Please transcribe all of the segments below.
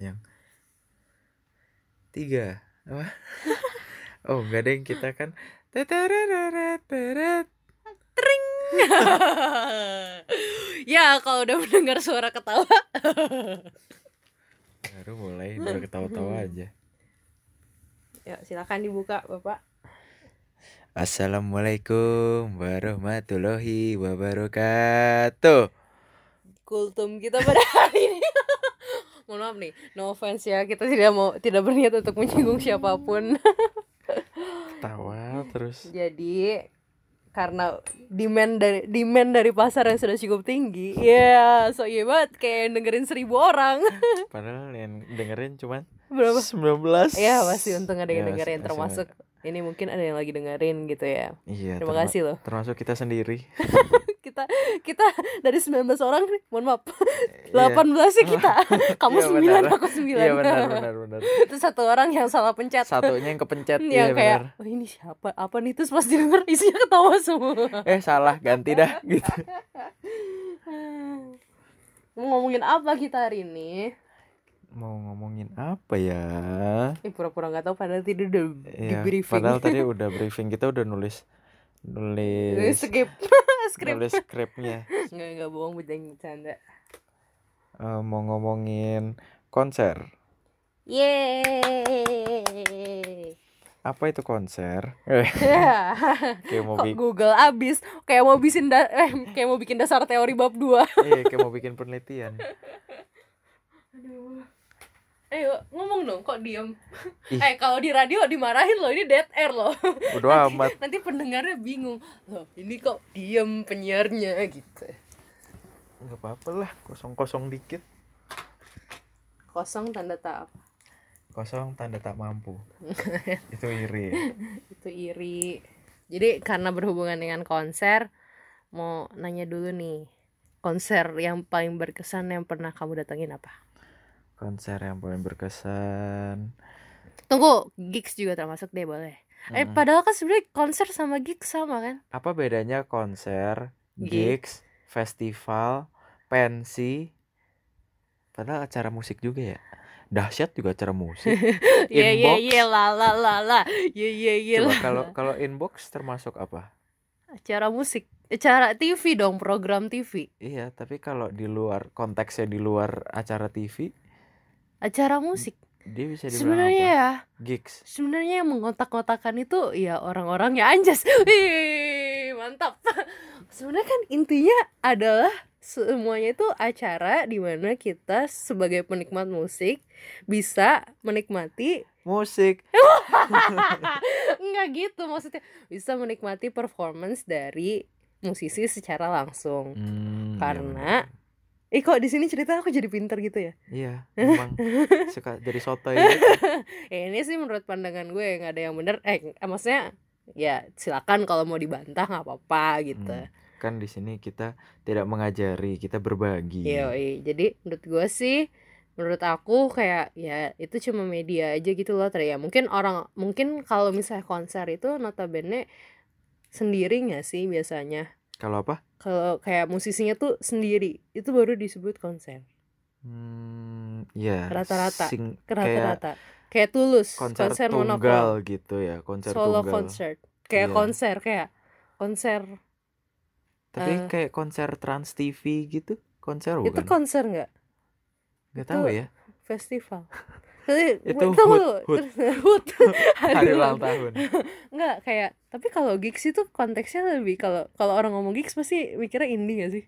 yang tiga. Apa? Oh enggak deh kita kan teret ya kalau udah mendengar suara ketawa. Baru mulai baru ketawa-tawa aja. Ya silakan dibuka bapak. Assalamualaikum warahmatullahi wabarakatuh. Kultum kita pada hari mohon maaf nih no offense ya kita tidak mau tidak berniat untuk menyinggung siapa pun. Tawa terus? Jadi karena demand dari demand dari pasar yang sudah cukup tinggi ya so iya banget kayak dengerin seribu orang. Padahal yang dengerin cuman berapa? 19 ya pasti untung ada yang Ya, dengerin masih- termasuk ini mungkin ada yang lagi dengerin gitu ya. Iya terima kasih loh. termasuk kita sendiri kita kita dari 19 orang nih mohon maaf. Iya. 18 sih kita. Kamu Iya, 9 benar. aku 9 iya benar benar benar. Itu satu orang yang salah pencet. Satunya yang kepencet iya kayak benar. Oh ini siapa? Apa nih? Terus pas denger isinya ketawa semua. Eh salah ganti dah gitu. Mau ngomongin apa kita hari ini? Mau ngomongin apa ya? Eh pura-pura nggak tahu padahal tidak udah di ya briefing. padahal tadi udah briefing. Kita udah nulis nulis. Skip. Skrip nulis skripnya. Nggak nggak bohong bercanda. Eh, mau ngomongin konser. Yeay. Apa itu konser? Kayak mau bikin Google abis? Kayak mau bikin da eh, kayak mau bikin dasar teori bab 2 iya kayak mau bikin penelitian. Aduh. Ayo ngomong dong kok diem? Ih. Eh kalau di radio dimarahin loh ini dead air loh. Udah amat. Nanti pendengarnya bingung. Loh ini kok diem penyiarnya gitu. Nggak apa-apa lah kosong kosong dikit. Kosong tanda tak apa. Kosong tanda tak mampu. Itu iri. Itu iri. Jadi karena berhubungan dengan konser Mau nanya dulu nih. Konser yang paling berkesan yang pernah kamu datengin apa? Konser yang paling berkesan Tunggu, gigs juga termasuk deh boleh Eh Mm-mm. padahal kan sebenarnya konser sama gigs sama kan? apa bedanya konser Gigs. gigs festival pensi padahal acara musik juga ya dahsyat juga acara musik Iya iya Inbox. iya la la la la Iya iya iya coba la. kalau kalau inbox termasuk apa acara musik acara TV dong program TV iya tapi kalau di luar konteksnya di luar acara TV acara musik. dia bisa sebenarnya apa? ya. Gigs. Sebenarnya yang mengotak-kotakan itu ya orang-orang yang anjas Wih, mantap. Sebenarnya kan intinya adalah semuanya itu acara di mana kita sebagai penikmat musik bisa menikmati musik. Enggak gitu maksudnya. Bisa menikmati performance dari musisi secara langsung. Hmm, iya Karena. Eh kok di sini cerita aku jadi pinter gitu ya? iya memang suka jadi sotoy Ya ini sih menurut pandangan gue nggak ada yang bener. Eh maksudnya ya silakan kalau mau dibantah nggak apa-apa gitu. Hmm, kan di sini kita tidak mengajari kita berbagi Yoi. Jadi menurut gue sih menurut aku kayak ya itu cuma media aja gitu loh Tri. ya mungkin orang mungkin kalau misalnya konser itu notabene sendiri nggak sih biasanya kalau apa? Kalau kayak musisinya tuh sendiri itu baru disebut konser. Hmm ya Rata-rata. sing- kayak rata-rata. kayak tulus konser, konser, tunggal gitu ya konser solo tunggal. concert. Kayak Iya. konser kayak konser tapi Eh. kayak konser trans TV gitu? Konser itu bukan? konser nggak? Nggak itu tahu ya. festival Itu tunggu hood. Hood. hari ulang tahun nggak kayak tapi kalau gigs itu konteksnya lebih kalau kalau orang ngomong gigs pasti mikirnya indie gak sih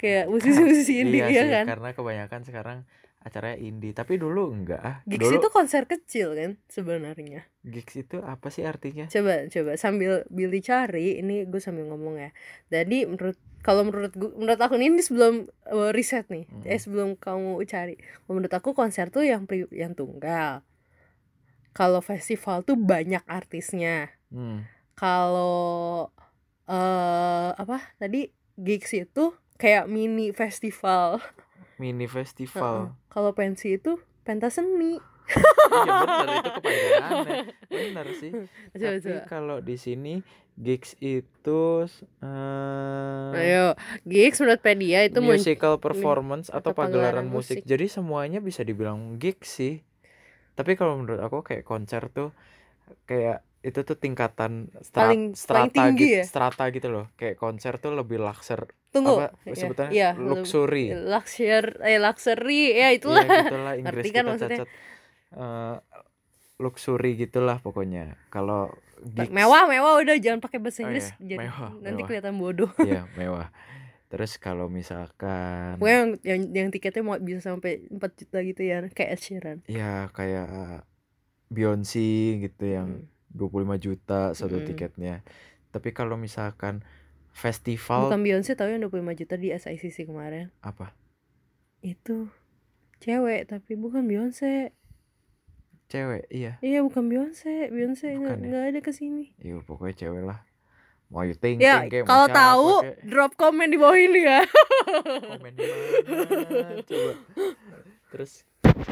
kayak musisi-musisi indie iya ya sih kan karena kebanyakan sekarang acaranya indie. Tapi dulu enggak. Ah gigs dulu itu konser kecil kan sebenarnya. Gigs itu apa sih artinya? Coba coba. Sambil Billy cari ini gue sambil ngomong ya. Jadi menurut kalau menurut gue menurut aku ini sebelum uh, riset nih. Hmm. eh sebelum kamu cari. Menurut aku konser tuh yang pri- yang tunggal. Kalau festival tuh banyak artisnya. Hmm. kalau eh apa? Tadi gigs itu kayak mini festival mini festival Heeh. kalau pensi itu pentas seni iya bener itu kepanjangannya bener sih Coba, tapi kalau di sini gigs itu eh Ayo, gigs menurut Pedia itu musical performance atau, atau pagelaran pagelaran musik. musik. Jadi semuanya bisa dibilang gigs sih. Tapi kalau menurut aku kayak konser tuh kayak itu tuh tingkatan stra- Paling- strata paling tinggi gitu, ya? strata gitu loh. Kayak konser tuh lebih luxer Tunggu. apa Iya, sebutannya iya, luxury. Luxury, eh luxury, ya itulah. Iya gitulah Inggris kan kita maksudnya? cacat. Eh, luxury gitulah pokoknya. Kalau gigs Mewah, mewah udah jangan pakai bahasa Oh Inggris iya, jadi mewah, nanti mewah. kelihatan bodoh. Iya, mewah. Terus kalau misalkan Pokoknya yang, yang yang tiketnya mau bisa sampai 4 juta gitu ya, kayak Ed Sheeran. ya kayak Beyonce gitu yang Hmm. 25 juta satu Mm-mm. tiketnya. Tapi kalau misalkan festival Bukan Beyonce tahu yang 25 juta di SICC kemarin. apa? Itu cewek tapi bukan Beyonce. Cewek, iya. Iya, bukan Beyonce. Beyonce nggak Bukan ya? ada ke sini. Iya, pokoknya cewek lah. Mau you think Ya, mau kalau tahu kayak. drop komen di bawah ini ya. komen di mana coba. Terus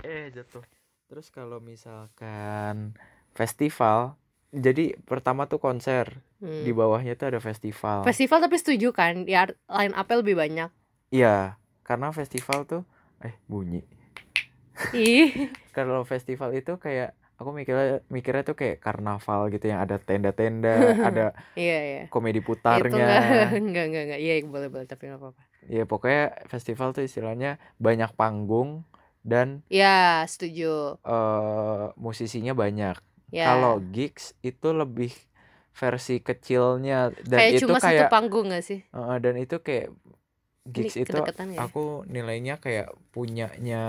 eh jatuh. Terus kalau misalkan festival jadi pertama tuh konser, Hmm. di bawahnya tuh ada festival. Festival tapi setuju kan? Ya line up lebih banyak. Iya, karena festival tuh eh bunyi. Ih, kalau festival itu kayak aku mikirnya mikirnya tuh kayak karnaval gitu yang ada tenda-tenda, ada iya iya. komedi Itu enggak putarnya. enggak enggak enggak. Iya boleh boleh tapi enggak apa-apa. Ya pokoknya festival tuh istilahnya banyak panggung dan Ya, setuju. eh musisinya banyak. Ya. Kalau gigs itu lebih versi kecilnya dan kayak itu cuma satu kayak panggung gak sih? eh, dan itu kayak gigs Ini itu ya? aku nilainya kayak punyanya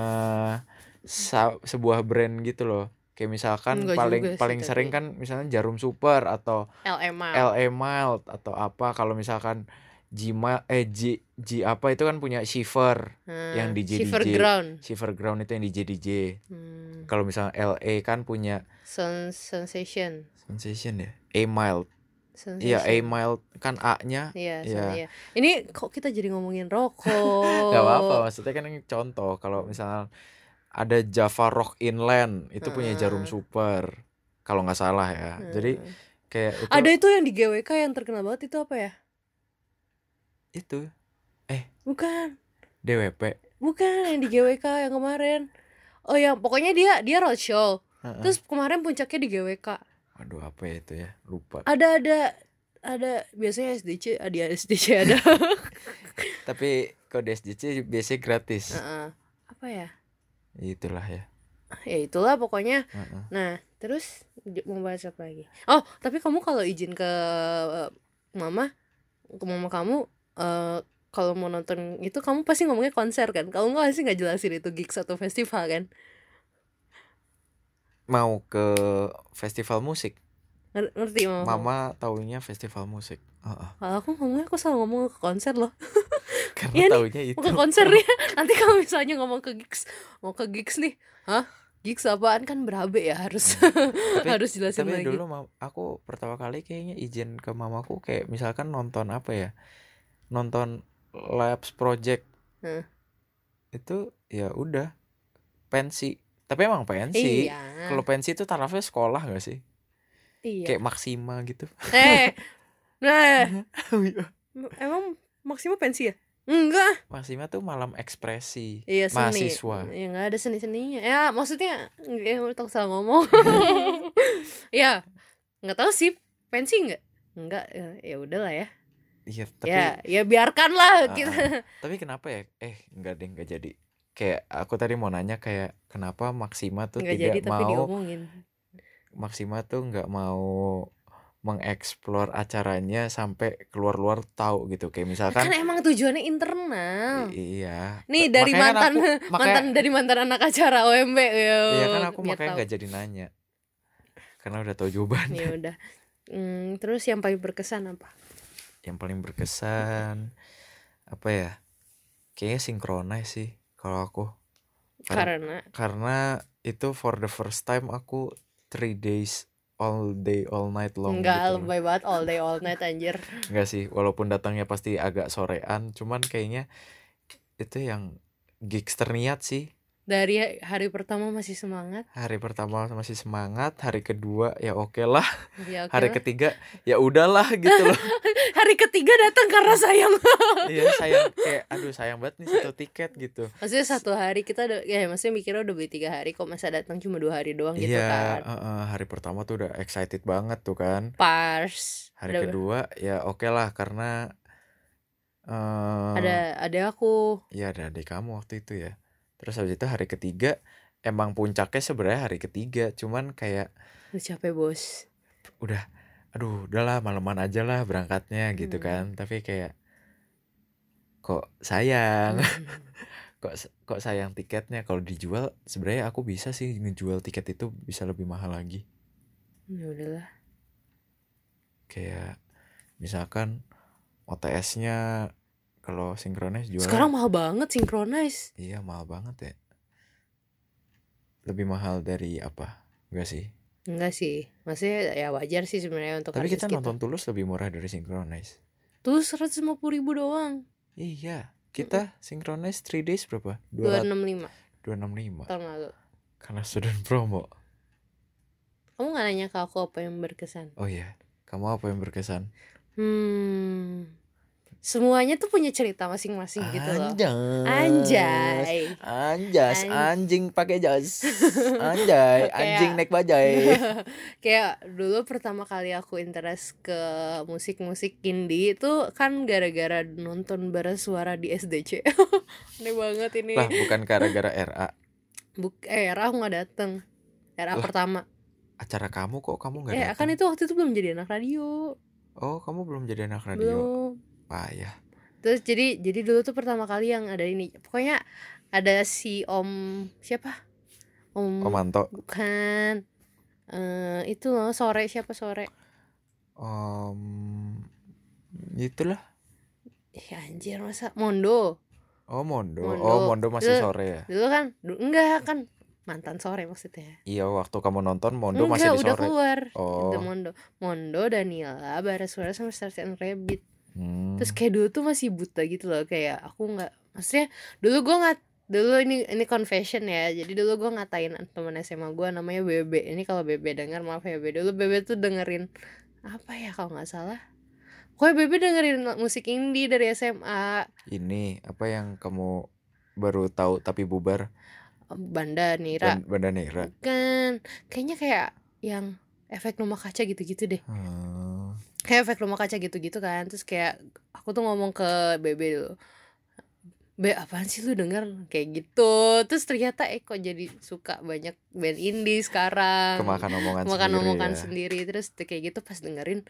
sebuah brand gitu loh. Kayak misalkan Enggak paling sih, paling sering tapi. kan misalnya Jarum Super atau. LA Mild atau apa kalau misalkan Jima eh G, G apa itu kan punya Shiver yang di Shiver. Ground. Shiver Ground itu yang di JDJ Hmm. kalau misalnya LA kan punya Sun Sensation. Sensation ya A Mild iya A Mild kan A nya Iya, Iya. iya. Ini kok kita jadi ngomongin rokok? Gak apa-apa maksudnya kan ini contoh kalau misalnya ada Java Rock Inland itu punya Jarum Heeh. Super kalau nggak salah ya jadi Hmm. kayak itu Ada itu yang di GWK yang terkenal banget itu apa ya? itu Bukan. DWP Bukan yang di GWK yang kemarin. Oh yang pokoknya dia dia roadshow. Heeh. Terus kemarin puncaknya di GWK. aduh apa ya itu ya lupa Ada ada ada biasanya SDC ada SDC ada. tapi kalau di SJC biasanya gratis Heeh. Apa ya? itulah ya Ya itulah pokoknya. Heeh. Nah, terus mau bahas apa lagi? Oh, tapi kamu kalau izin ke eh, mama, ke mama kamu eh kalau mau nonton itu kamu pasti ngomongnya konser kan? Kamu nggak pasti nggak jelasin itu gigs atau festival kan? Mau ke festival musik Nger- Ngerti mama? mama taunya festival musik Heeh. Kalau aku ngomongnya aku selalu ngomong ke konser loh. karena nih, taunya itu Mau ke konser ya. Nanti kalau misalnya ngomong ke gigs, mau ke gigs nih, hah? Gigs apaan kan berabe ya harus tapi harus jelasin tapi lagi. dulu aku pertama kali kayaknya izin ke mamaku kayak misalkan nonton apa ya nonton labs project Heeh. itu ya udah pensi tapi emang pensi Iya. kalau pensi itu tarafnya sekolah gak sih Iya. kayak maksima gitu Eh. Nah, emang Maksima pensi ya? Enggak. maksima tuh malam ekspresi Iya seni. mahasiswa Ya nggak ada seni seninya. Ya maksudnya ya tak salah ngomong. ya nggak tahu sih pensi nggak? Enggak. Ya, ya udahlah ya. iya tapi ya ya biarkanlah Ah, kita. tapi kenapa ya eh enggak deh enggak jadi kayak aku tadi mau nanya kayak kenapa maksima tuh Nggak tidak jadi tapi mau diomongin. Maksima tuh nggak mau mengeksplor acaranya sampai keluar-luar tahu gitu kayak Kan misalkan emang tujuannya internal. iya Nih dari makanya kan mantan aku- makanya mantan dari mantan anak acara OMB ya. iya kan aku biar makanya nggak jadi nanya karena udah tahu jawabannya Ya udah. Hmm, terus yang paling berkesan apa? yang paling berkesan apa ya kayaknya sinkronis sih kalau aku Karena- Karena itu for the first time aku three days all day all night long enggak gitu lebay banget all day all night anjir. Enggak sih, walaupun datangnya pasti agak sorean, cuman kayaknya itu yang gigs terniat sih. Dari hari pertama masih semangat? Hari pertama masih semangat hari kedua ya oke lah. Ya oke hari lah. ketiga ya udahlah gitu loh. Hari ketiga datang karena sayang. Iya sayang. Kayak aduh sayang banget nih satu tiket gitu. Maksudnya satu hari kita udah ya maksudnya mikirnya udah beli tiga hari kok masa datang cuma dua hari doang gitu iya kan? eh, eh, hari pertama tuh udah excited banget tuh kan. Pars. Hari Ada- kedua ya oke lah karena eh ada ada aku. Ya ada adik kamu waktu itu ya terus habis itu hari ketiga emang puncaknya sebenarnya hari ketiga cuman kayak udah capek bos. Udah aduh udahlah malaman aja lah berangkatnya gitu Hmm. kan. Tapi kayak kok sayang? Hmm. kok kok sayang tiketnya? Kalau dijual sebenarnya aku bisa sih ngejual tiket itu bisa lebih mahal lagi. Ya udahlah. Kayak misalkan OTS-nya kalau sinkronis jual sekarang mahal banget synchronize. Iya mahal banget ya. Lebih mahal dari apa? Enggak sih. Enggak sih. Maksudnya ya wajar sih sebenarnya untuk tapi artis kita nonton tulus lebih murah dari sinkronis tuh seratus lima puluh ribu doang. Iya. Kita sinkronis 3 days berapa? Dua 200 enam lima. 265 tahun lalu karena student promo. Kamu nggak nanya ke aku apa yang berkesan? Oh iya. Kamu apa yang berkesan? Hmm semuanya tuh punya cerita masing-masing gitu loh Anjas. anjay Anjas, An- anjing pakai jas. Anjay, Kayak- anjing naik bajai. kayak dulu pertama kali aku interest ke musik-musik indie itu kan gara-gara nonton bara suara di SDC aneh banget ini lah, bukan gara-gara RA. Buk eh Ra aku nggak dateng Ra Lah, pertama Acara kamu kok kamu nggak eh datang? kan itu waktu itu belum jadi anak radio Oh, kamu belum jadi anak radio. belum Payah. terus jadi jadi dulu tuh pertama kali yang ada ini pokoknya ada si om siapa om, Om Manto. bukan eh itu loh sore siapa sore Om itulah. Ih anjir masa Mondo Oh, Mondo. Mondo. Oh, Mondo masih Dulu- sore ya. dulu kan du- enggak kan mantan sore maksudnya Iya, waktu kamu nonton Mondo enggak masih di udah sore. keluar Oh. Itu Mondo Mondo Danila Barasuara sama Stars and Rabbit Hmm. terus kayak dulu tuh masih buta gitu loh kayak aku nggak maksudnya dulu gue nggak dulu ini ini confession ya jadi dulu gue ngatain teman SMA gue namanya Bebe. Ini kalau Bebe dengar maaf ya Bebe. Dulu Bebe tuh dengerin apa ya kalau nggak salah? Kok Bebe dengerin musik indie dari SMA Ini apa yang kamu baru tahu tapi bubar? Banda Nira. Ban- Banda Nera. kan kayaknya kayak yang efek rumah kaca gitu-gitu deh. Hmm. Kayak efek rumah kaca gitu-gitu kan. Terus kayak aku tuh ngomong ke Bebe dulu Be apaan sih lu denger? Kayak gitu. Terus ternyata eh kok jadi suka banyak band indie sekarang? Kemakan omongan makan sendiri omongan ya. sendiri. Terus tuh kayak gitu pas dengerin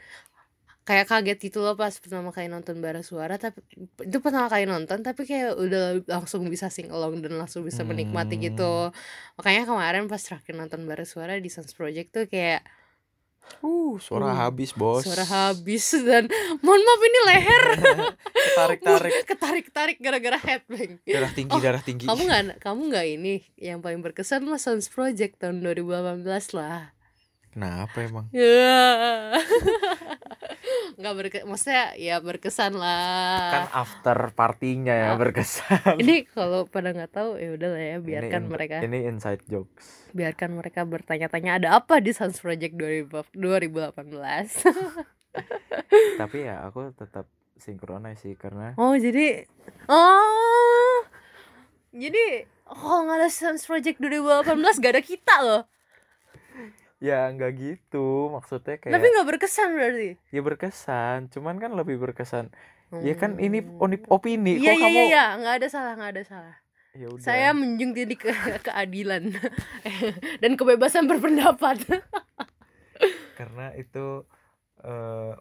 kayak kaget gitu loh pas pertama kali nonton bara suara. Tapi itu pertama kali nonton tapi kayak udah langsung bisa sing along dan langsung bisa menikmati Hmm. gitu makanya kemarin pas terakhir nonton bara suara di Sans Project tuh kayak Uh, suara Uh, habis, Bos. suara habis dan mohon maaf ini leher Tarik-tarik. ketarik-tarik gara-gara headbang darah tinggi, Oh, darah tinggi. kamu nggak kamu nggak ini yang paling berkesan mah Sans Project tahun 2018 lah Kenapa emang? ya nggak berke maksudnya ya berkesan lah Kan after partinya ya Ah. berkesan. ini kalau pada nggak tahu ya udah lah ya biarkan Ini- mereka Ini inside jokes. biarkan mereka bertanya-tanya ada apa di Sans Project 2000 2018 Tapi ya aku tetap sinkronis sih karena oh jadi oh jadi oh nggak ada Sans Project 2018 gak ada kita loh ya nggak gitu. Maksudnya kayak tapi nggak berkesan berarti? Ya berkesan. Cuman kan lebih berkesan. Ya kan ini Hmm. oni- opini. Iya kok iya kamu iya. Iya nggak ada salah nggak ada salah. Ya udah. Saya menjunjung tinggi ke keadilan dan kebebasan berpendapat. Karena itu eh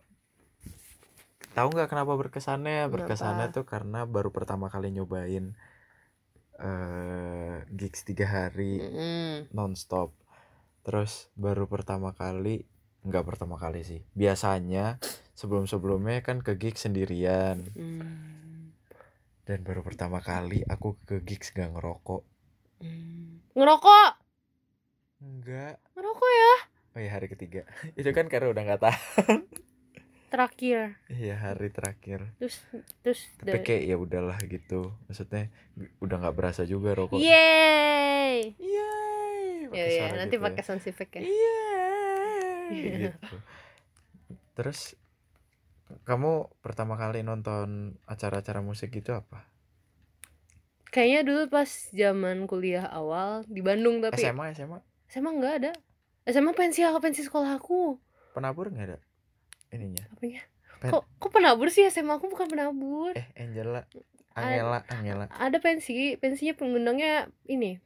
tahu nggak kenapa berkesannya? Berkesannya tuh karena baru pertama kali nyobain eh gigs tiga hari Mm. nonstop terus baru pertama kali nggak pertama kali sih. Biasanya sebelum sebelumnya kan ke gigs sendirian. Mm. dan baru pertama kali aku ke gigs gak ngerokok. Mm. ngerokok? Enggak ngerokok ya? Oh ya hari ketiga. Itu kan karena udah nggak tahan. Terakhir. Iya hari terakhir. Terus terus tapi kayak ya udahlah gitu. Maksudnya udah nggak berasa juga rokok yeay! Yeay, ya pakai ya suara nanti gitu pakai sound effect ya. Yeay, gitu. terus kamu pertama kali nonton acara-acara musik gitu apa? Kayaknya dulu pas zaman kuliah awal di Bandung tapi SMA SMA SMA nggak ada. SMA pensi aku pensi sekolah aku. Penabur nggak ada ininya? Apanya Pen- kok kok penabur sih? SMA aku bukan penabur. Eh Angela. Angela Angela. ada pensi. Pensinya pengundangnya ini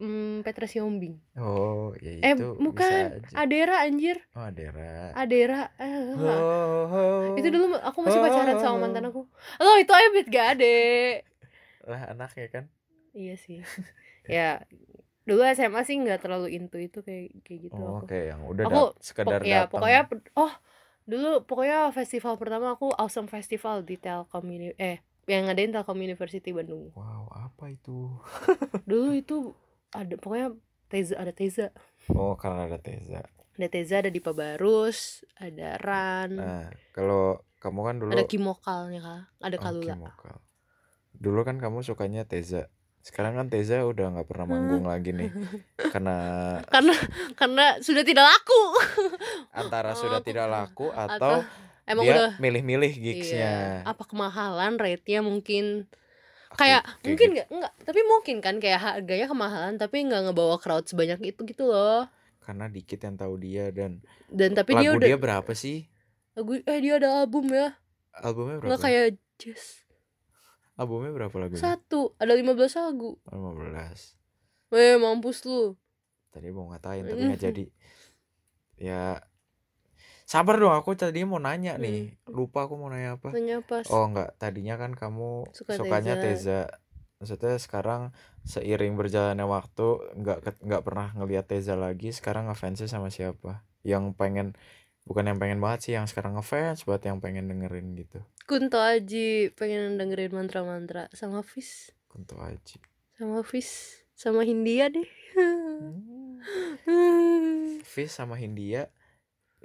hmm, Petra Siombing oh ya eh itu bukan. bisa aja. Adera anjir. Oh Adera. Adera eh, Oh, oh. itu dulu aku masih pacaran sama mantan aku. Lo itu Ebit gak ade lah anaknya kan? Iya sih. Ya dulu SMA sih nggak terlalu into itu kayak kayak gitu oh aku. oke yang udah Aku sekedar Pok- ya datang pokoknya oh dulu pokoknya festival pertama aku Awesome Festival di Telkom Uni eh yang ngadain Telkom University Bandung. Wow apa itu? Dulu itu ada pokoknya Teza ada Teza. Oh karena ada Teza. Ada Teza ada Dipa Barus ada Ran. Nah kalau kamu kan dulu ada Kimokalnya kak ada Oh, Kalula. Kimokal. dulu kan kamu sukanya Teza. Sekarang kan Teza udah nggak pernah manggung lagi nih. Karena karena karena sudah tidak laku. Antara Oh, sudah aku- tidak laku atau atau emang dia udah milih-milih iya, gigsnya apa kemahalan rate-nya mungkin Kayak mungkin gitu. nggak nggak tapi mungkin kan kayak harganya kemahalan tapi nggak ngebawa crowd sebanyak itu gitu loh. Karena dikit yang tahu dia dan dan tapi lagu dia udah dia berapa sih? Lagu eh dia ada album ya. Albumnya berapa? nggak kayak jazz albumnya berapa lagunya? Satu ada 15 lagu. 15 eh mampus lu. Tadi mau ngatain tapi nggak jadi. Ya sabar dong aku tadi mau nanya nih. Lupa aku mau nanya apa. Nanya pas oh nggak tadinya kan kamu Suka sukanya Teza. Teza maksudnya sekarang seiring berjalannya waktu nggak nggak pernah ngelihat Teza lagi. Sekarang ngefansnya sama siapa? Yang pengen bukan yang pengen banget sih yang sekarang ngefans buat yang pengen dengerin gitu. Kunto Aji pengen dengerin mantra-mantra. Sama Fis? Kunto Aji. Sama Fis? Sama Hindia deh. Fis sama Hindia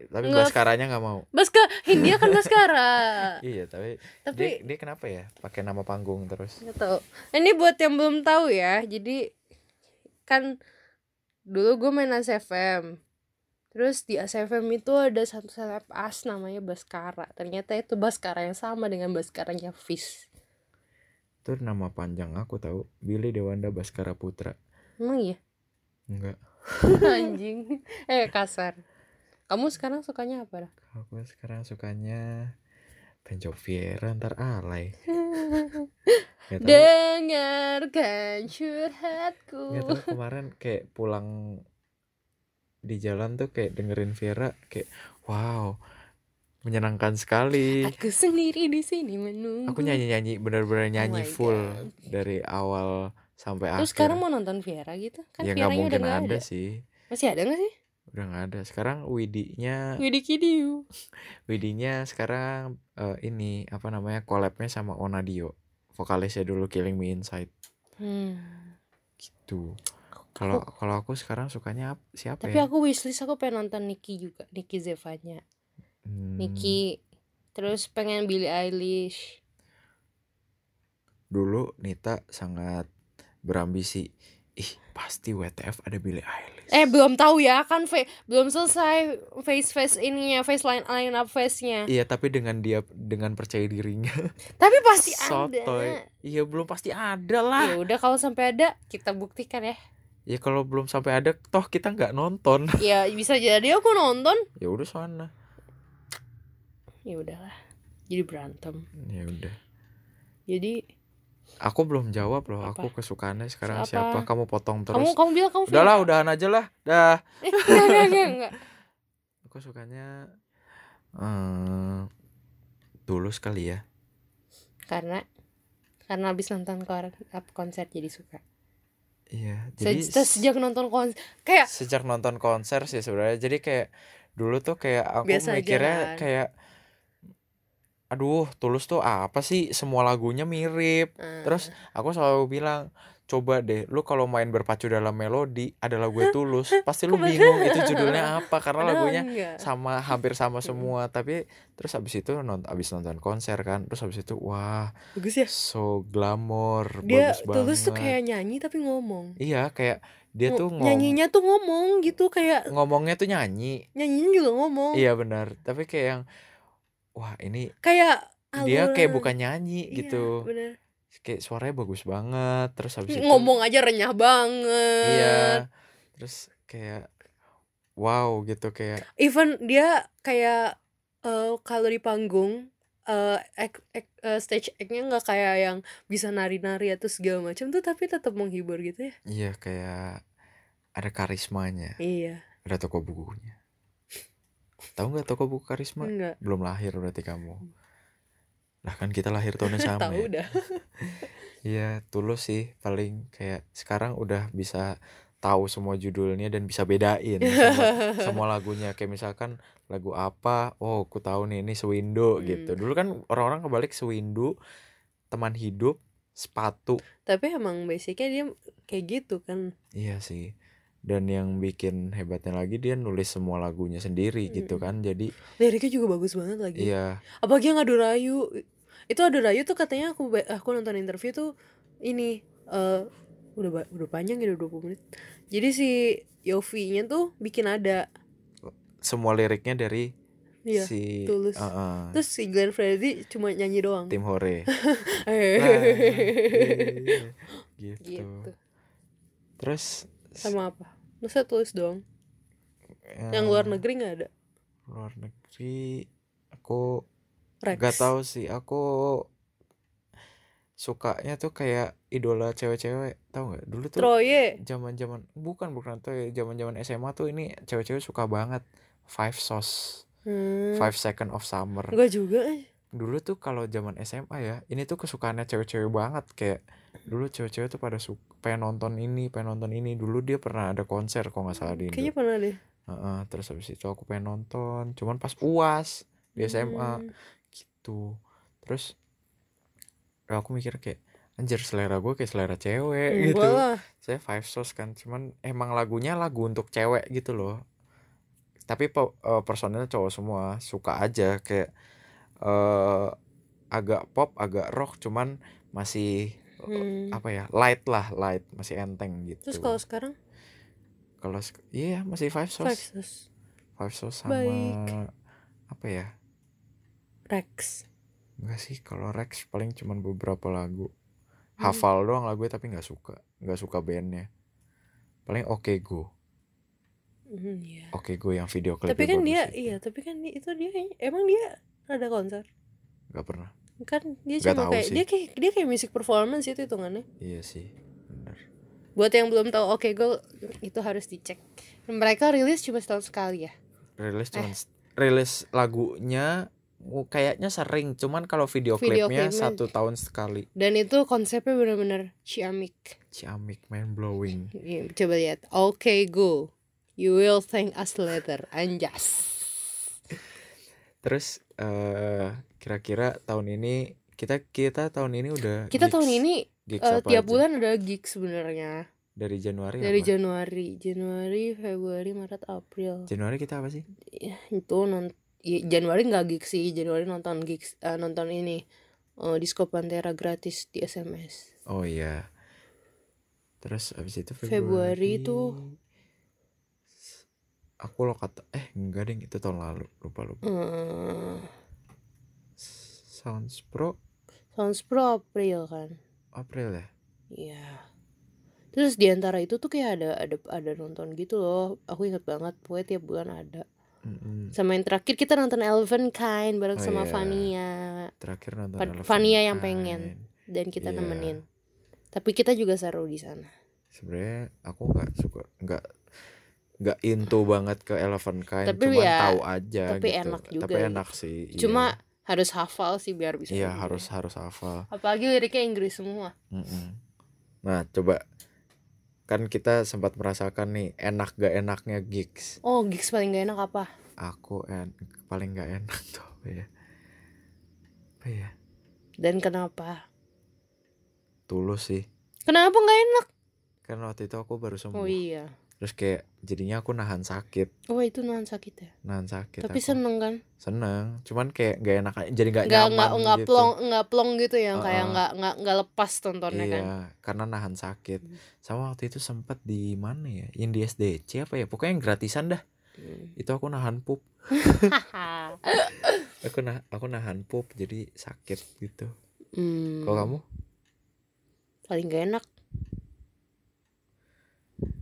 tapi Nge- Baskaranya nggak mau. Baska Hindia kan Baskara iya tapi, tapi dia dia kenapa ya? Pakai nama panggung terus. Nggak tahu. Ini buat yang belum tahu ya jadi kan dulu gue main ASFM terus di ASFM itu ada satu seleb as namanya Baskara ternyata itu Baskara yang sama dengan Baskaranya Fis. Itu nama panjang aku tahu. Billy Dewanda Baskara Putra. Emang iya? Enggak anjing. Eh kasar kamu sekarang sukanya apa dah? Aku sekarang sukanya Benjok Viera ntar alay. Dengarkan curhatku. Tahu kemarin kayak pulang di jalan tuh kayak dengerin Viera kayak wow menyenangkan sekali. Aku sendiri di sini menunggu. Aku nyanyi nyanyi bener-bener nyanyi Oh full God. dari awal sampai akhir terus sekarang mau nonton Viera gitu? Kan ya nggak mungkin ada ada. sih. Masih ada nggak sih udah nggak ada. Sekarang Widinya Widi Kidiu Widinya sekarang eh, ini apa namanya collabnya sama Onadio. Vokalisnya dulu Killing Me Inside. Hmm. gitu. Kalau kalau aku sekarang sukanya ap- siapa tapi ya? aku wishlist aku pengen nonton Nicki juga Nicki Zevanya. Hmm, Nicki terus pengen Billie Eilish. Dulu Nita sangat berambisi. Ih pasti WTF ada Billie Eilish eh belum tahu ya kan fa- belum selesai face face ininya face line line up face nya iya tapi dengan dia dengan percaya dirinya. Tapi pasti sotoy. Ada iya belum pasti ada lah. Ya udah kalau sampai ada kita buktikan ya. Ya kalau belum sampai ada toh kita nggak nonton. Ya bisa jadi aku nonton. Ya udah sana. Ya udahlah. Jadi berantem. Ya udah. Jadi aku belum jawab loh Apa? aku kesukaannya sekarang Siapa? siapa, kamu potong kamu terus kamu bilang kamu udahlah Vira. udahan aja lah dah eh, enggak, enggak, enggak, enggak. aku sukanya eh tulus kali ya karena karena habis nonton konser jadi suka iya jadi se- sejak nonton konser kayak sejak nonton konser sih sebenarnya jadi kayak dulu tuh kayak aku Biasa aja mikirnya kan. kayak aduh tulus tuh apa sih? Semua lagunya mirip. Eh, terus aku selalu bilang coba deh lu kalau main berpacu dalam melodi ada lagu tulus pasti lu bingung itu judulnya apa karena lagunya sama hampir sama Mm. semua. Tapi terus habis itu nont abis nonton konser kan terus habis itu wah bagus ya. so glamor dia bagus tulus tuh banget. kayak nyanyi tapi ngomong. Iya kayak dia tuh ngom nyanyinya tuh ngomong gitu kayak ngomongnya tuh nyanyi. Nyanyinya juga ngomong. Iya benar. Tapi kayak yang wah ini kayak dia kayak alunan. bukan nyanyi Iya, gitu. bener. kayak suaranya bagus banget terus habis itu ngomong aja renyah banget. iya terus kayak wow gitu kayak even dia kayak eh, kalau di panggung eh act- act- eh, stage act-nya nggak kayak yang bisa nari-nari atau segala macam tuh tapi tetap menghibur gitu ya. Iya kayak ada karismanya. Iya. Ada toko bukunya tahu nggak toko buku karisma? Enggak belum lahir berarti kamu. Lah kan kita lahir tahunnya sama tahu ya? dah iya tulus sih paling kayak sekarang udah bisa tahu semua judulnya dan bisa bedain semua, semua lagunya. Kayak misalkan lagu apa? Oh aku tahu nih ini Sewindu Hmm. gitu. Dulu kan orang-orang kebalik Sewindu teman hidup sepatu. Tapi emang basicnya dia kayak gitu kan. Iya sih dan yang bikin hebatnya lagi dia nulis semua lagunya sendiri gitu Mm. kan. Jadi liriknya juga bagus banget lagi. Iya. Apalagi yang adu rayu. Itu adu rayu tuh katanya aku aku nonton interview tuh ini eh udah udah panjang ya udah 20 menit. Jadi si Yofi-nya tuh bikin ada. Semua liriknya dari iya si Tulus. uh-uh, terus si Glenn Fredly cuma nyanyi doang. Tim hore. Hehehe. gitu. gitu. Terus sama apa? Masa tulis doang yang eh, luar negeri nggak ada? Luar negeri aku nggak tahu sih. Aku sukanya tuh kayak idola cewek-cewek tahu nggak? Dulu tuh Troye zaman-zaman bukan bukan tuh ya, zaman-zaman SMA tuh ini cewek-cewek suka banget. Five Sauce. Hmm. Five Second of Summer. Enggak juga eh. Dulu tuh kalau zaman SMA ya ini tuh kesukaannya cewek-cewek banget. Kayak dulu cewek-cewek tuh pada suka pengen nonton ini pengen nonton ini. Dulu dia pernah ada konser kok nggak salah di Indo. Kayaknya pernah deh. Heeh, terus habis itu aku pengen nonton. Cuman pas uas di SMA Hmm. gitu. Terus ya aku mikir kayak anjir selera gue kayak selera cewek gitu. Enggak lah saya five sauce kan. Cuman emang lagunya lagu untuk cewek gitu loh. Tapi eh, personilnya cowok semua. Suka aja. Kayak eh agak pop agak rock cuman masih Hmm. apa ya light lah light masih enteng gitu terus kalau sekarang kalau iya masih five sauce Five Sauce five sauce sama Baik. apa ya Rex enggak sih kalau Rex paling cuman beberapa lagu Hmm. hafal doang lagu tapi nggak suka nggak suka bandnya paling oke go Hmm, iya. oke go yang video klipnya tapi kan dia itu. iya tapi kan itu dia emang dia ada konser. Nggak pernah. Kan dia Nggak cuma kayak sih. dia kayak dia kayak music performance itu hitungannya. Iya sih bener. Buat yang belum tahu oke go itu harus dicek. Mereka rilis cuma setahun sekali ya? Rilis Eh. cuman rilis lagunya kayaknya sering. Cuman kalau video, Video klipnya klipnya- satu tahun sekali. Dan itu konsepnya benar-benar ciamik. Ciamik mind blowing. Iya, coba lihat. Oke go you will thank us later. Anjas terus eh kira-kira tahun ini kita kita tahun ini udah kita gigs- tahun ini gigs eh, apa tiap aja? bulan ada gig sebenarnya. Dari Januari dari apa? Januari. Januari Februari Maret April. Januari kita apa sih? Itu non ya, Januari nggak gig sih. Januari nonton gigs eh, nonton ini eh, Disco Pantera gratis di SMS oh iya. Terus abis itu Februari Februari tuh- aku lo kata eh enggak deh itu tahun lalu lupa lupa eh Sounds Pro Sounds Pro April kan April ya Iya. Terus di antara itu tuh kayak ada ada ada nonton gitu loh. Aku inget banget pokoknya tiap bulan ada. Mm-mm. Sama yang terakhir kita nonton Eleven Kind bareng Oh, sama iya. Vania terakhir nonton Elephant Vania yang pengen. dan kita Iya. nemenin. Tapi kita juga seru di sana. sebenarnya aku nggak suka nggak nggak into banget ke Elephant Kind Tapi cuman ya, tahu aja tapi gitu enak juga tapi gitu. enak sih iya. Cuma harus hafal sih biar bisa. iya nyanyi. harus harus hafal Apalagi liriknya Inggris semua. Mm-mm. nah coba kan kita sempat merasakan nih enak gak enaknya gigs Oh, gigs paling gak enak apa? aku en paling gak enak tuh apa ya apa ya Dan kenapa? tulus sih kenapa nggak enak Kan waktu itu aku baru sembuh. oh iya Terus kayak jadinya aku nahan sakit, oh itu nahan sakit ya nahan sakit. tapi aku. seneng kan seneng, cuman kayak gak enak aja, jadi gak, nggak nyaman nggak nggak gitu. plong nggak plong gitu ya kayak Heeh. nggak nggak nggak lepas tontonnya iya, kan karena nahan sakit. Hmm. Sama waktu itu sempet di mana ya? Yang di SDC apa ya? Pokoknya yang gratisan dah. Hmm. Itu aku nahan pup. Aku nah aku nahan pup jadi sakit gitu. Hmm. Kalau kamu? paling gak enak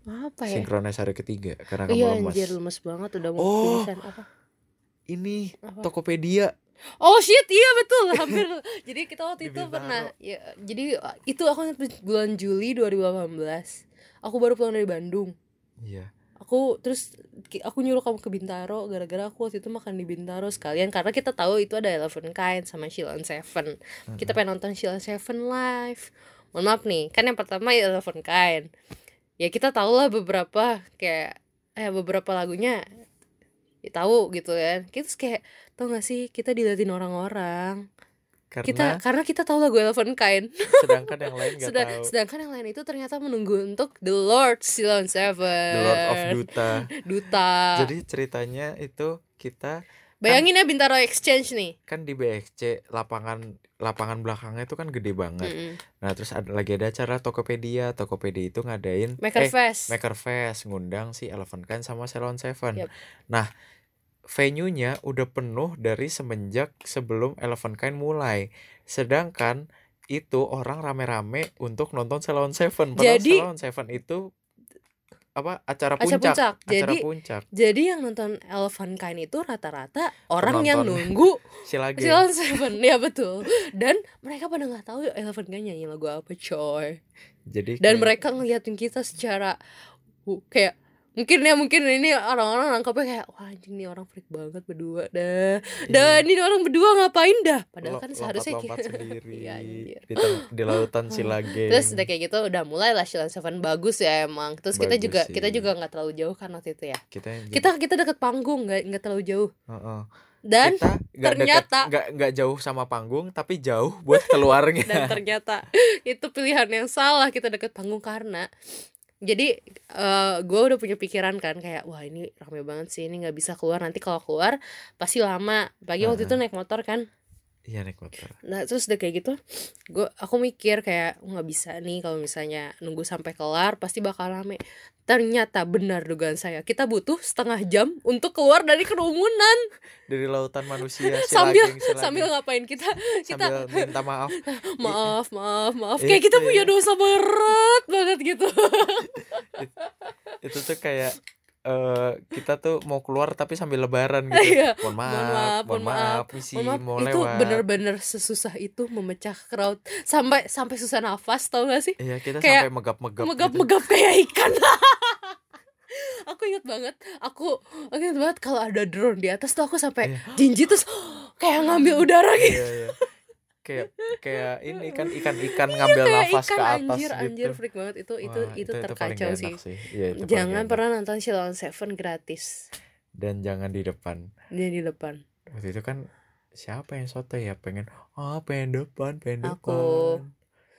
apa ya Sinkronis hari ketiga karena kamu iya lemas. anjir lemes banget udah mau Oh. pingsan apa Ini Apa? Tokopedia. Oh shit, iya betul, hampir. jadi kita waktu itu pernah ya jadi uh, itu aku ingat bulan Juli 2018. Aku baru pulang dari Bandung. Iya. Aku terus aku nyuruh kamu ke Bintaro gara-gara aku waktu itu makan di Bintaro sekalian karena kita tahu itu ada Eleven Kind sama Sheila Seven. Kita pengen nonton Sheila Seven live. Mohon maaf nih, kan yang pertama Eleven Kind. Ya kita tahu lah beberapa kayak eh beberapa lagunya ya, tahu gitu kan. Kita kayak tau gak sih kita diliatin orang-orang. Karena Kita karena kita tahu lagu Eleven Kind. sedangkan yang lain gak Sedang- tahu. sedangkan yang lain itu ternyata menunggu untuk The Lord Silon Seven. The Lord of Duta. Duta. Jadi ceritanya itu kita Bayangin ya Bintaro Exchange nih. kan di BXC lapangan lapangan belakangnya itu kan gede banget. Mm-mm. Nah, terus ada lagi ada acara Tokopedia. Tokopedia itu ngadain Maker eh, Fest. Maker Fest ngundang si Eleven Kan sama Salon Seven. Yap. Nah, venue-nya udah penuh dari semenjak sebelum Eleven Kind mulai. Sedangkan itu orang rame-rame untuk nonton Salon Seven. Padahal Jadi- Salon Seven itu apa acara Acara puncak. puncak. Acara Jadi puncak. jadi yang nonton Elephant Kind itu rata-rata orang yang Penonton. nunggu Silage. Silon Seven ya betul. Dan mereka pada nggak tahu Elephant Kind nyanyi lagu apa coy. Jadi Dan kayak- mereka ngeliatin kita secara uh, kayak mungkin ya mungkin ini orang-orang nangkapnya kayak wah anjing nih orang freak banget berdua dah. Iya. Dan ini orang berdua ngapain dah? Padahal Lo- kan seharusnya lompat-lompat kayak- sendiri anjir. di, di lautan Silage. Terus udah kayak gitu udah mulai lah Silon Seven bagus ya emang. Terus kita Bagus juga sih. kita juga nggak terlalu jauh kan waktu itu ya. kita Kita kita deket panggung nggak nggak terlalu jauh. Heeh. Dan kita nggak ternyata- nggak nggak jauh sama panggung tapi jauh buat keluarnya dan ternyata itu pilihan yang salah kita deket panggung karena jadi gue udah punya pikiran kan kayak wah ini rame banget sih ini nggak bisa keluar nanti kalau keluar pasti lama. Pagi waktu itu naik motor kan iya naik motor. Nah terus udah kayak gitu gue aku mikir kayak "Oh, nggak bisa nih kalau misalnya nunggu sampai kelar pasti bakal rame. Ternyata benar dugaan saya kita butuh setengah jam untuk keluar dari kerumunan. Dari lautan manusia sambil Silageng, Silageng. sambil ngapain kita? Kita sambil minta maaf. Maaf maaf maaf. Kayak kita ya. punya dosa berat banget gitu. Itu tuh kayak eh kita tuh mau keluar tapi sambil lebaran gitu Iya. mohon maaf Mohon maaf, mohon maaf misi Mohon maaf, mau itu lewat bener-bener sesusah itu memecah crowd sampai sampai susah nafas tau gak sih iya kita kayak sampai megap-megap gitu. megap-megap kayak ikan aku inget banget aku aku inget banget kalau ada drone di atas tuh aku sampai Iya. jinji terus kayak ngambil udara gitu iya, iya. Kayak kayak ini kan ikan-ikan ngambil kayak nafas ikan ke atas anjir gitu. anjir freak banget. Itu itu Wah, itu, paling terkacau sih, enak Iya, itu jangan pernah nonton Silon Seven gratis. Dan jangan di depan. Dia di depan. Waktu itu kan siapa yang soto ya? Pengen ah pengen depan pengen Aku. depan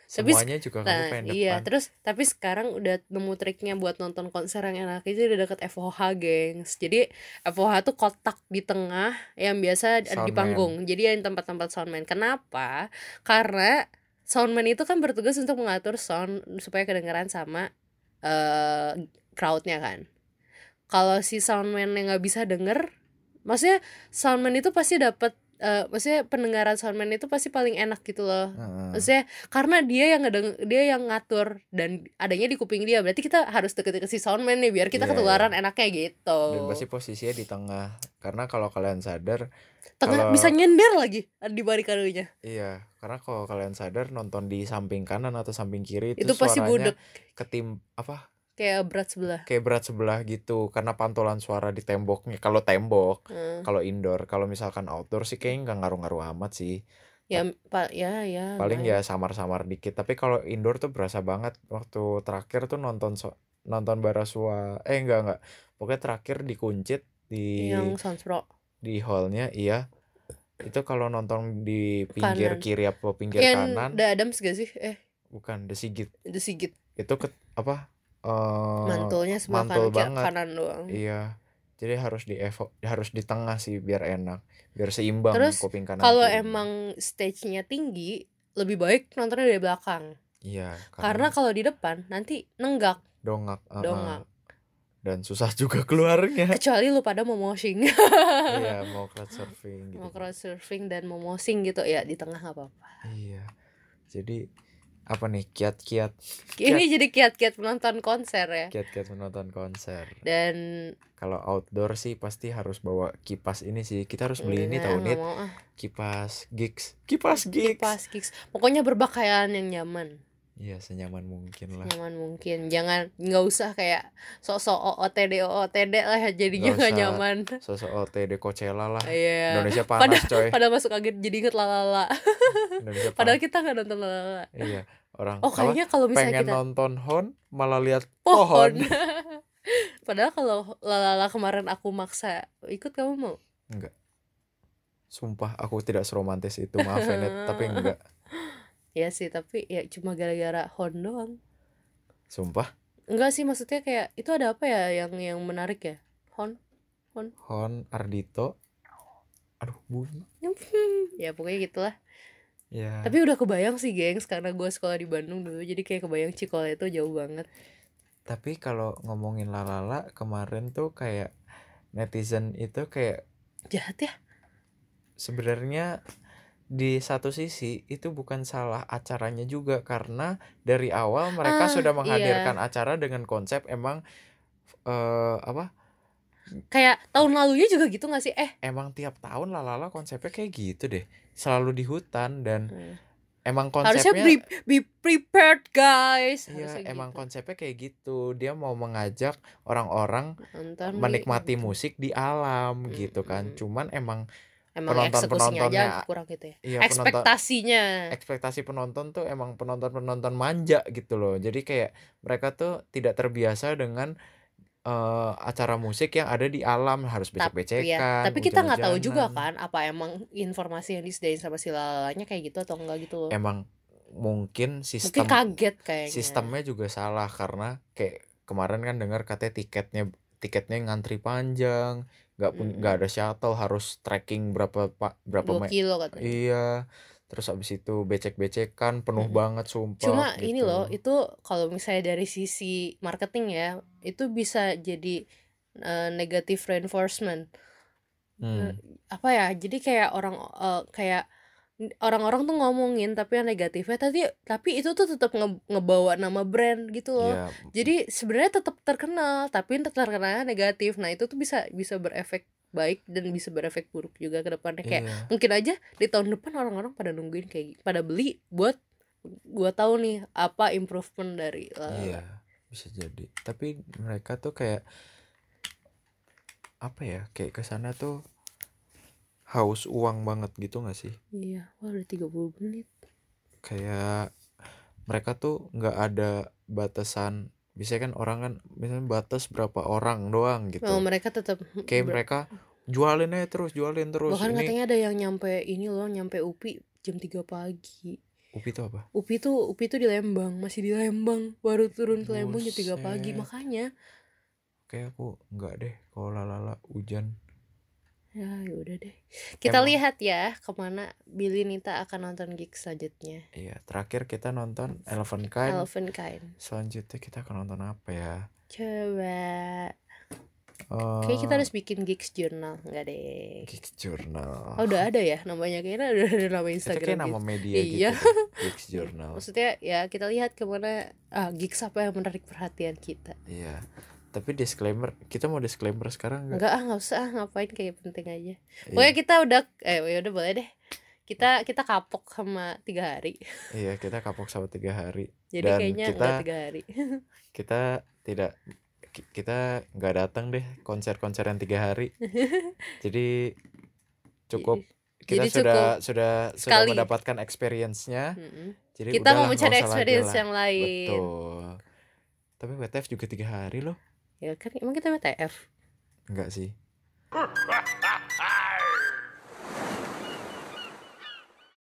Tapi semuanya juga kamu Nah pengen iya depan. terus tapi sekarang udah nemu triknya buat nonton konser yang enak itu udah deket FOH gengs. Jadi FOH tuh kotak di tengah yang biasa ada di panggung. Jadi yang tempat-tempat soundman. Kenapa? Karena soundman itu kan bertugas untuk mengatur sound supaya kedengeran sama eh crowdnya kan. Kalau si soundman yang nggak bisa denger maksudnya soundman itu pasti dapat eh maksudnya pendengaran soundman itu pasti paling enak gitu loh. Heeh. maksudnya karena dia yang ngedeng dia yang ngatur dan adanya di kuping dia. Berarti kita harus deket-deket si soundman nih biar kita Iya, ketularan enaknya gitu. Dan pasti posisinya di tengah. Karena kalau kalian sadar tengah kalau- bisa nyender lagi di barikadenya iya karena kalau kalian sadar nonton di samping kanan atau samping kiri itu, itu pasti suaranya budek. ketim apa kayak berat sebelah. Kayak berat sebelah gitu karena pantulan suara di temboknya. Kalau tembok Hmm. kalau indoor kalau misalkan outdoor sih kayaknya nggak ngaruh-ngaruh amat sih. Ya pak ya ya paling ya samar-samar dikit. Tapi kalau indoor tuh berasa banget waktu terakhir tuh nonton so- nonton Barasua eh enggak enggak pokoknya terakhir di Kuncit di yang Sunspro di hallnya iya. Itu kalau nonton di pinggir Kanan. kiri apa pinggir yang kanan. The Adams gak sih? Eh. Bukan The Sigit. The Sigit. Itu ke apa eh mantulnya sebelah mantul banget. kanan doang. Iya. Jadi harus di evo harus di tengah sih biar enak biar seimbang Terus, kuping kanan kalau emang stage-nya tinggi lebih baik nontonnya dari belakang. Iya karena kalau di depan nanti nenggak. Dongak uh-uh. dongak. dan susah juga keluarnya. Kecuali lu pada mau moshing. Iya mau crowd surfing gitu. mau crowd surfing dan mau moshing gitu ya di tengah nggak apa-apa. Iya. Jadi apa nih? Kiat-kiat ini jadi kiat-kiat menonton konser ya. Kiat-kiat menonton konser. Dan kalau outdoor sih pasti harus bawa kipas ini sih. Kita harus beli ini Enggak, tahu nggak nih mau ah. kipas gigs kipas gigs kipas gigs pokoknya berpakaian yang nyaman iya senyaman mungkin lah. Nyaman mungkin. Jangan nggak usah kayak sok-sok OOTD OOTD lah ya jadinya Nggak nyaman. sosok OTD Coachella lah. Iya. Indonesia panas coy. pada masuk angin jadi inget lalala Indonesia padahal panas. kita nggak nonton lalala iya orang oh kayaknya kalau misalnya pengen kita nonton hon malah lihat pohon. Pohon. Padahal kalau lalala kemarin aku maksa ikut kamu mau? Sumpah aku tidak seromantis itu maaf ya Net tapi enggak ya sih tapi ya cuma gara-gara hon doang. Sumpah? Enggak sih maksudnya kayak itu ada apa ya yang yang menarik ya? Hon hon Ardito aduh bunyi. Ya pokoknya gitulah. Ya. Tapi udah kebayang sih gengs karena gue sekolah di Bandung dulu jadi kayak kebayang Cikola itu jauh banget. Tapi kalau ngomongin lalala kemarin tuh kayak netizen itu kayak jahat ya? sebenarnya di satu sisi itu bukan salah acaranya juga karena dari awal mereka Ah, sudah iya. menghadirkan acara dengan konsep emang eh apa kayak tahun lalunya juga gitu gak sih eh emang tiap tahun lalala konsepnya kayak gitu deh selalu di hutan dan Hmm. emang harusnya konsepnya be, be prepared guys Iya, Harusnya emang gitu. konsepnya kayak gitu. Dia mau mengajak orang-orang di- menikmati musik di alam gitu kan. Mm-mm. Cuman emang emang penonton-penontonnya- eksekusinya aja kurang gitu ya? Iya penonton ekspektasinya. ekspektasi penonton tuh emang penonton-penonton manja gitu loh. Jadi kayak mereka tuh tidak terbiasa dengan eh, acara musik yang ada di alam harus tapi becek-becekan. ya tapi kita nggak tahu juga kan apa emang informasi yang disediain sama si lalanya kayak gitu atau enggak gitu loh. Emang mungkin mungkin sistem kaget kayaknya. sistemnya juga salah karena kayak kemarin kan dengar katanya tiketnya tiketnya ngantri panjang nggak pun nggak ada shuttle harus trekking berapa pak berapa dua kilo katanya. iya. Terus abis itu becek-becekan penuh Mm-mm. banget sumpah cuma gitu. ini loh itu kalau misalnya dari sisi marketing ya itu bisa jadi eh, negative reinforcement. Hmm, apa ya jadi kayak orang eh, kayak orang-orang tuh ngomongin tapi yang negatifnya tapi tapi itu tuh tetap nge- ngebawa nama brand gitu loh iya jadi sebenarnya tetap terkenal tapi terkenalnya negatif nah itu tuh bisa bisa berefek baik dan bisa berefek buruk juga ke depannya kayak iya. mungkin aja di tahun depan orang-orang pada nungguin kayak pada beli buat gua tahu nih apa improvement dari Lalala. iya bisa jadi tapi mereka tuh kayak apa ya kayak ke sana tuh haus uang banget gitu gak sih? Iya wah udah 30 menit. Kayak mereka tuh nggak ada batasan biasanya kan orang kan misalnya batas berapa orang doang gitu. Oh, mereka tetap kayak ber- mereka jualin aja terus jualin terus. Bahkan ini katanya ada yang nyampe ini loh nyampe UPI jam 3 pagi. Upi itu apa? UPI tuh UPI tuh di Lembang masih di Lembang baru turun ke Lembang jam 3 pagi. Makanya kayak aku nggak deh kalau lalala hujan ya udah deh. Kita Emang. lihat ya ke mana Billy Nita akan nonton gig selanjutnya. Iya terakhir kita nonton Eleven Kind. Elven Kind. Selanjutnya kita akan nonton apa ya? Coba. Eh, kayak kita harus bikin gigs journal enggak deh. Geeks Journal oh, udah ada ya namanya? Kayaknya udah ada nama itu Instagram nama gitu. media Iya. gitu. Deh, Geeks Journal maksudnya ya kita lihat ke mana ah gigs apa yang menarik perhatian kita. Iya tapi disclaimer kita mau disclaimer sekarang nggak? Enggak ah nggak usah ah, ngapain kayak penting aja. Iya. pokoknya kita udah eh ya udah boleh deh. Kita kita kapok sama tiga hari. Iya kita kapok sama tiga hari. Jadi Dan kayaknya kita- tiga hari. kita tidak ki- kita nggak datang deh konser-konser yang tiga hari. Jadi cukup. Kita Jadi sudah sudah sudah Sekali. mendapatkan experience-nya. Mm-mm. jadi kita udahlah, mau nggak mencari experience yang lain. Betul. Tapi WTF juga tiga hari loh ya kan emang kita WTF enggak sih